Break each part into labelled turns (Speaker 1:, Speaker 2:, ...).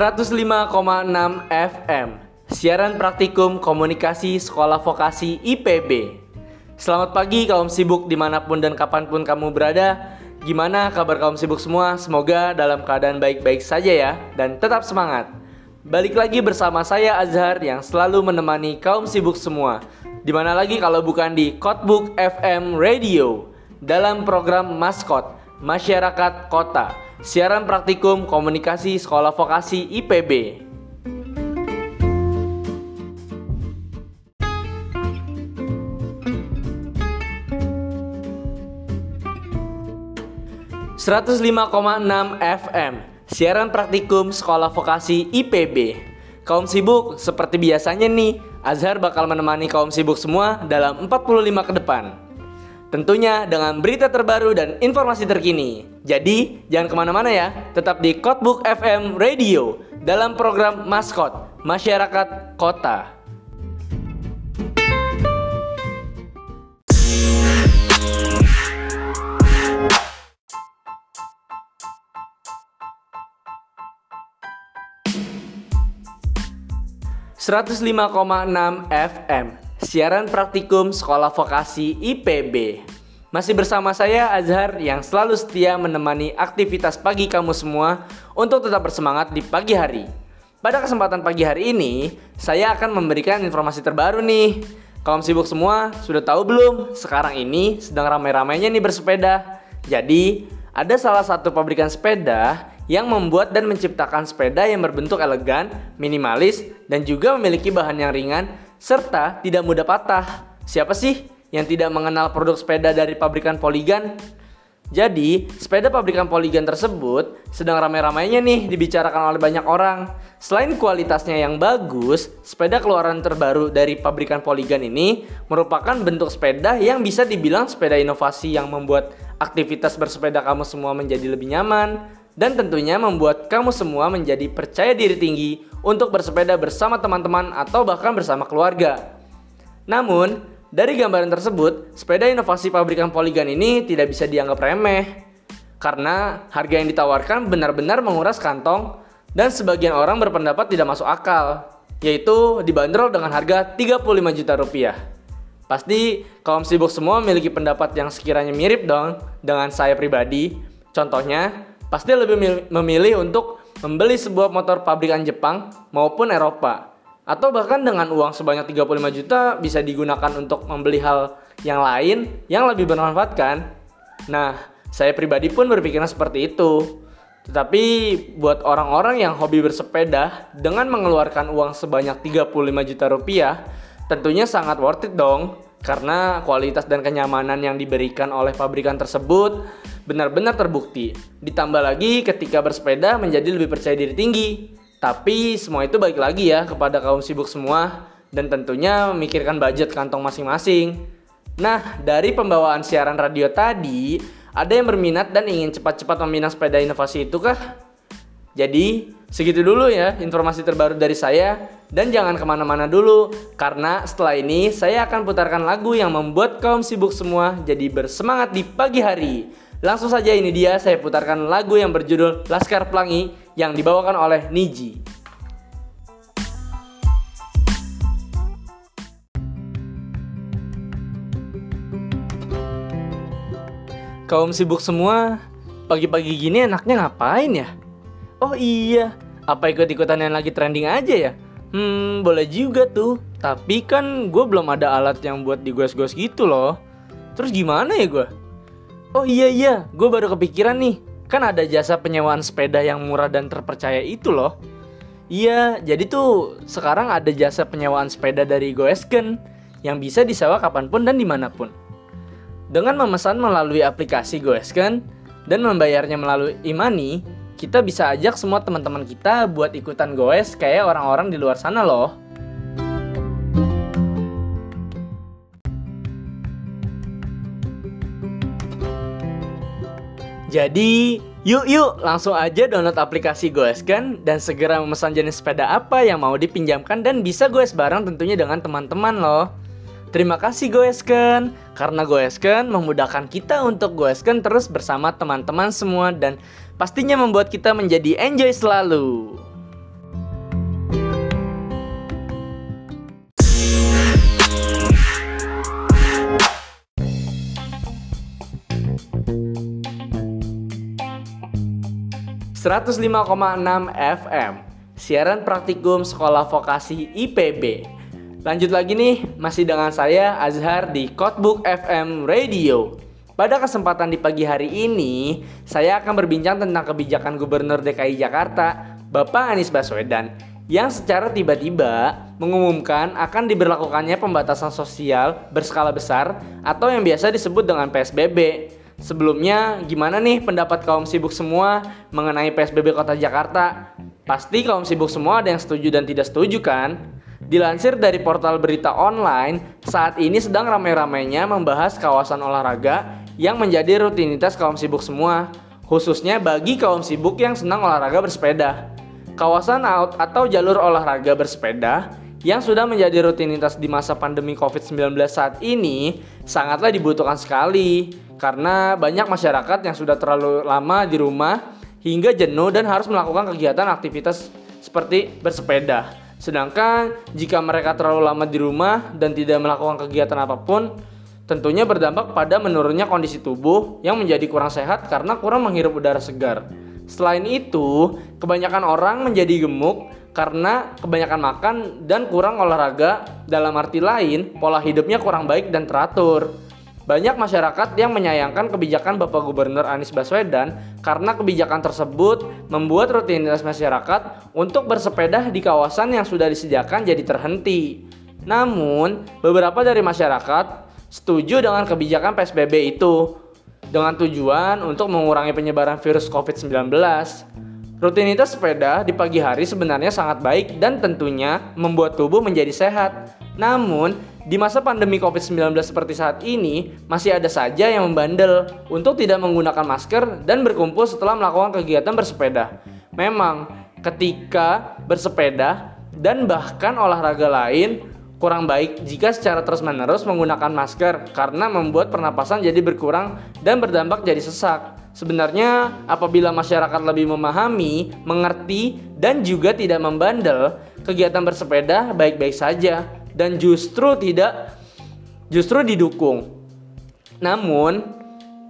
Speaker 1: 105,6 FM Siaran Praktikum Komunikasi Sekolah Vokasi IPB Selamat pagi kaum sibuk di mana pun dan kapan pun kamu berada. Gimana kabar kaum sibuk semua? Semoga dalam keadaan baik-baik saja ya Dan tetap semangat. Balik lagi bersama saya Azhar yang selalu menemani kaum sibuk semua. Di mana lagi kalau bukan di Kotbook FM Radio Dalam program Maskot Masyarakat Kota Siaran Praktikum Komunikasi Sekolah Vokasi IPB 105,6 FM Siaran praktikum Sekolah Vokasi IPB Kaum sibuk, seperti biasanya nih Azhar bakal menemani kaum sibuk semua dalam 45 ke depan Tentunya dengan berita terbaru dan informasi terkini. Jadi jangan ke mana-mana ya. Tetap di Kotbook FM Radio Dalam program Maskot Masyarakat Kota. 105,6 FM Siaran Praktikum Sekolah Vokasi IPB Masih bersama saya Azhar yang selalu setia menemani aktivitas pagi kamu semua Untuk tetap bersemangat di pagi hari. Pada kesempatan pagi hari ini Saya akan memberikan informasi terbaru nih. Kaum sibuk semua sudah tahu belum? Sekarang ini sedang ramai-ramainya nih bersepeda. Jadi ada salah satu pabrikan sepeda yang membuat dan menciptakan sepeda yang berbentuk elegan, minimalis, dan juga memiliki bahan yang ringan serta tidak mudah patah. Siapa sih yang tidak mengenal produk sepeda dari pabrikan Polygon? Jadi, sepeda pabrikan Polygon tersebut sedang ramai-ramainya nih dibicarakan oleh banyak orang. Selain kualitasnya yang bagus, sepeda keluaran terbaru dari pabrikan Polygon ini merupakan bentuk sepeda yang bisa dibilang sepeda inovasi yang membuat aktivitas bersepeda kamu semua menjadi lebih nyaman, dan tentunya membuat kamu semua menjadi percaya diri tinggi untuk bersepeda bersama teman-teman atau bahkan bersama keluarga. Namun, dari gambaran tersebut, sepeda inovasi pabrikan Polygon ini tidak bisa dianggap remeh karena harga yang ditawarkan benar-benar menguras kantong dan sebagian orang berpendapat tidak masuk akal, yaitu dibanderol dengan harga 35 juta rupiah. Pasti kaum sibuk semua memiliki pendapat yang sekiranya mirip dong dengan saya pribadi. Contohnya, pasti lebih memilih untuk membeli sebuah motor pabrikan Jepang maupun Eropa. Atau bahkan dengan uang sebanyak 35 juta bisa digunakan untuk membeli hal yang lain yang lebih bermanfaat kan? Nah, saya pribadi pun berpikiran seperti itu. Tetapi buat orang-orang yang hobi bersepeda dengan mengeluarkan uang sebanyak 35 juta rupiah, tentunya sangat worth it dong karena kualitas dan kenyamanan yang diberikan oleh pabrikan tersebut benar-benar terbukti. Ditambah lagi ketika bersepeda menjadi lebih percaya diri tinggi. Tapi semua itu balik lagi ya kepada kaum sibuk semua dan tentunya memikirkan budget kantong masing-masing. Nah, dari pembawaan siaran radio tadi, ada yang berminat dan ingin cepat-cepat meminang sepeda inovasi itu kah? Jadi, segitu dulu ya informasi terbaru dari saya. Dan jangan ke mana-mana dulu, karena setelah ini saya akan putarkan lagu yang membuat kaum sibuk semua jadi bersemangat di pagi hari. Langsung saja ini dia saya putarkan lagu yang berjudul Laskar Pelangi yang dibawakan oleh Niji. Kaum sibuk semua, pagi-pagi gini enaknya ngapain ya? Oh iya, apa ikut-ikutan yang lagi trending aja ya? Hmm, boleh juga tuh. Tapi kan gue belum ada alat yang buat digos-gos gitu loh. Terus gimana ya gue? Oh iya iya, gue baru kepikiran nih. Kan ada jasa penyewaan sepeda yang murah dan terpercaya itu loh. Iya, jadi tuh sekarang ada jasa penyewaan sepeda dari Goesken yang bisa disewa kapan pun dan di mana pun. Dengan memesan melalui aplikasi Goesken dan membayarnya melalui e-money, kita bisa ajak semua teman-teman kita buat ikutan goes kayak orang-orang di luar sana loh. Jadi, yuk yuk langsung aja download aplikasi Goesken dan segera memesan jenis sepeda apa yang mau dipinjamkan dan bisa goes bareng tentunya dengan teman-teman loh. Terima kasih Goesken, karena Goesken memudahkan kita untuk Goesken terus bersama teman-teman semua dan pastinya membuat kita menjadi enjoy selalu. ...105,6 FM... ...siaran praktikum sekolah vokasi IPB... ...lanjut lagi nih... ...masih dengan saya Azhar di Kotbuk FM Radio pada kesempatan di pagi hari ini, saya akan berbincang tentang kebijakan Gubernur DKI Jakarta, Bapak Anies Baswedan, yang secara tiba-tiba mengumumkan akan diberlakukannya pembatasan sosial berskala besar atau yang biasa disebut dengan PSBB. Sebelumnya, gimana nih pendapat kaum sibuk semua mengenai PSBB Kota Jakarta? Pasti kaum sibuk semua ada yang setuju dan tidak setuju kan? Dilansir dari portal berita online, saat ini sedang ramai-ramainya membahas kawasan olahraga yang menjadi rutinitas kaum sibuk semua, khususnya bagi kaum sibuk yang senang olahraga bersepeda. Kawasan out atau jalur olahraga bersepeda yang sudah menjadi rutinitas di masa pandemi COVID-19 saat ini sangatlah dibutuhkan sekali karena banyak masyarakat yang sudah terlalu lama di rumah hingga jenuh dan harus melakukan kegiatan aktivitas seperti bersepeda. Sedangkan jika mereka terlalu lama di rumah dan tidak melakukan kegiatan apa pun, Tentunya berdampak pada menurunnya kondisi tubuh yang menjadi kurang sehat karena kurang menghirup udara segar. Selain itu, kebanyakan orang menjadi gemuk karena kebanyakan makan dan kurang olahraga. Dalam arti lain, pola hidupnya kurang baik dan teratur. Banyak masyarakat yang menyayangkan kebijakan Bapak Gubernur Anies Baswedan karena kebijakan tersebut membuat rutinitas masyarakat untuk bersepeda di kawasan yang sudah disediakan jadi terhenti. Namun, beberapa dari masyarakat setuju dengan kebijakan PSBB itu dengan tujuan untuk mengurangi penyebaran virus COVID-19. Rutinitas sepeda di pagi hari sebenarnya sangat baik dan tentunya membuat tubuh menjadi sehat. Namun, di masa pandemi COVID-19 seperti saat ini, masih ada saja yang membandel untuk tidak menggunakan masker dan berkumpul setelah melakukan kegiatan bersepeda. Memang, ketika bersepeda dan bahkan olahraga lain, kurang baik jika secara terus-menerus menggunakan masker karena membuat pernapasan jadi berkurang dan berdampak jadi sesak. Sebenarnya, apabila masyarakat lebih memahami, mengerti, dan juga tidak membandel, kegiatan bersepeda baik-baik saja dan justru tidak justru didukung. Namun,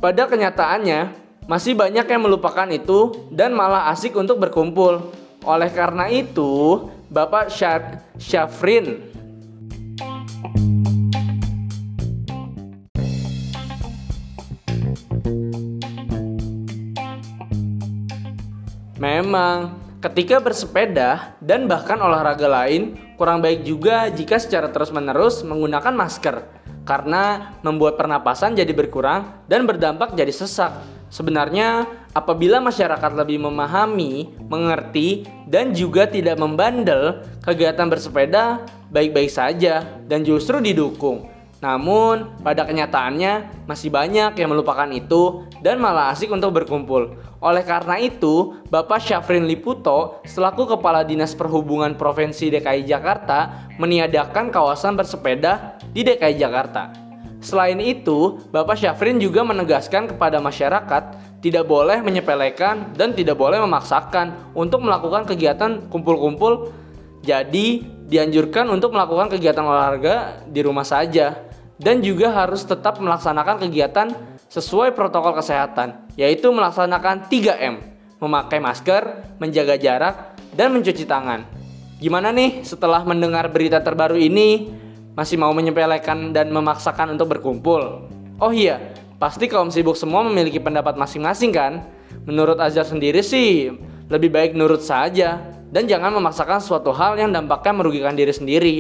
Speaker 1: pada kenyataannya masih banyak yang melupakan itu dan malah asik untuk berkumpul. Oleh karena itu, Bapak Syafrin Memang, ketika bersepeda dan bahkan olahraga lain, kurang baik juga jika secara terus-menerus menggunakan masker karena membuat pernapasan jadi berkurang dan berdampak jadi sesak. Sebenarnya, apabila masyarakat lebih memahami, mengerti, dan juga tidak membandel, kegiatan bersepeda baik-baik saja dan justru didukung. Namun, pada kenyataannya masih banyak yang melupakan itu dan malah asik untuk berkumpul. Oleh karena itu, Bapak Syafrin Liputo selaku Kepala Dinas Perhubungan Provinsi DKI Jakarta meniadakan kawasan bersepeda di DKI Jakarta. Selain itu, Bapak Syafrin juga menegaskan kepada masyarakat tidak boleh menyepelekan dan tidak boleh memaksakan untuk melakukan kegiatan kumpul-kumpul. Jadi, dianjurkan untuk melakukan kegiatan olahraga di rumah saja dan juga harus tetap melaksanakan kegiatan sesuai protokol kesehatan, yaitu melaksanakan 3M, memakai masker, menjaga jarak, dan mencuci tangan. Gimana nih setelah mendengar berita terbaru ini? Masih mau menyepelekan dan memaksakan untuk berkumpul? Oh iya, pasti kaum sibuk semua memiliki pendapat masing-masing kan? Menurut Azhar sendiri sih, lebih baik nurut saja dan jangan memaksakan suatu hal yang dampaknya merugikan diri sendiri.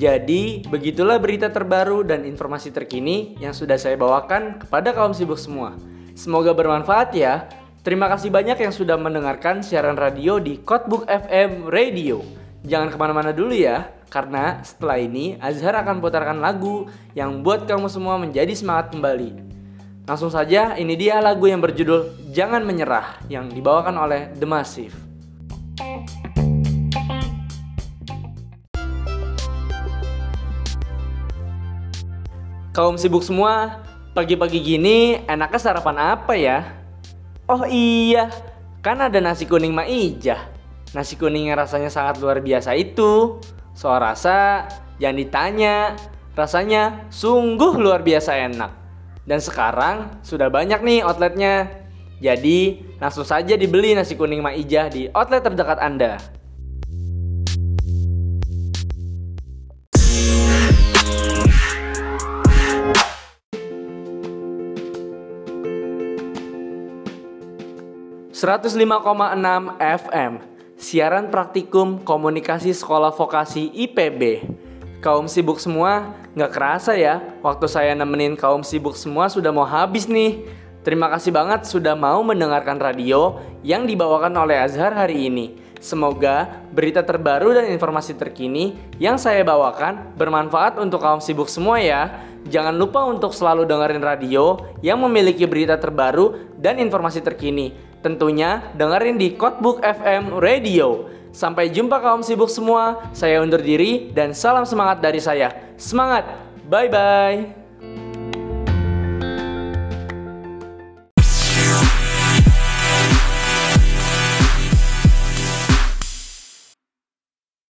Speaker 1: Jadi, begitulah berita terbaru dan informasi terkini yang sudah saya bawakan kepada kaum sibuk semua. Semoga bermanfaat ya. Terima kasih banyak yang sudah mendengarkan siaran radio di Codebook FM Radio. Jangan ke mana-mana dulu ya, karena setelah ini Azhar akan putarkan lagu yang buat kamu semua menjadi semangat kembali. Langsung saja, ini dia lagu yang berjudul Jangan Menyerah yang dibawakan oleh The Massive. Kaum sibuk semua, pagi-pagi gini enaknya sarapan apa ya? Oh iya, kan ada nasi kuning Maijah. Nasi kuning yang rasanya sangat luar biasa itu. Soal rasa, Jangan ditanya, rasanya sungguh luar biasa enak. Dan sekarang sudah banyak nih outletnya. Jadi langsung saja dibeli nasi kuning Maijah di outlet terdekat Anda. ...105,6 FM... ...siaran praktikum komunikasi sekolah vokasi IPB... ...kaum sibuk semua... ...nggak kerasa ya... ...waktu saya nemenin kaum sibuk semua sudah mau habis nih... Terima kasih banget sudah mau mendengarkan radio yang dibawakan oleh Azhar hari ini. Semoga berita terbaru dan informasi terkini yang saya bawakan bermanfaat untuk kaum sibuk semua ya. Jangan lupa untuk selalu dengerin radio yang memiliki berita terbaru dan informasi terkini. Tentunya dengerin di Codebook FM Radio. Sampai jumpa kaum sibuk semua. Saya undur diri dan salam semangat dari saya. Semangat. Bye bye.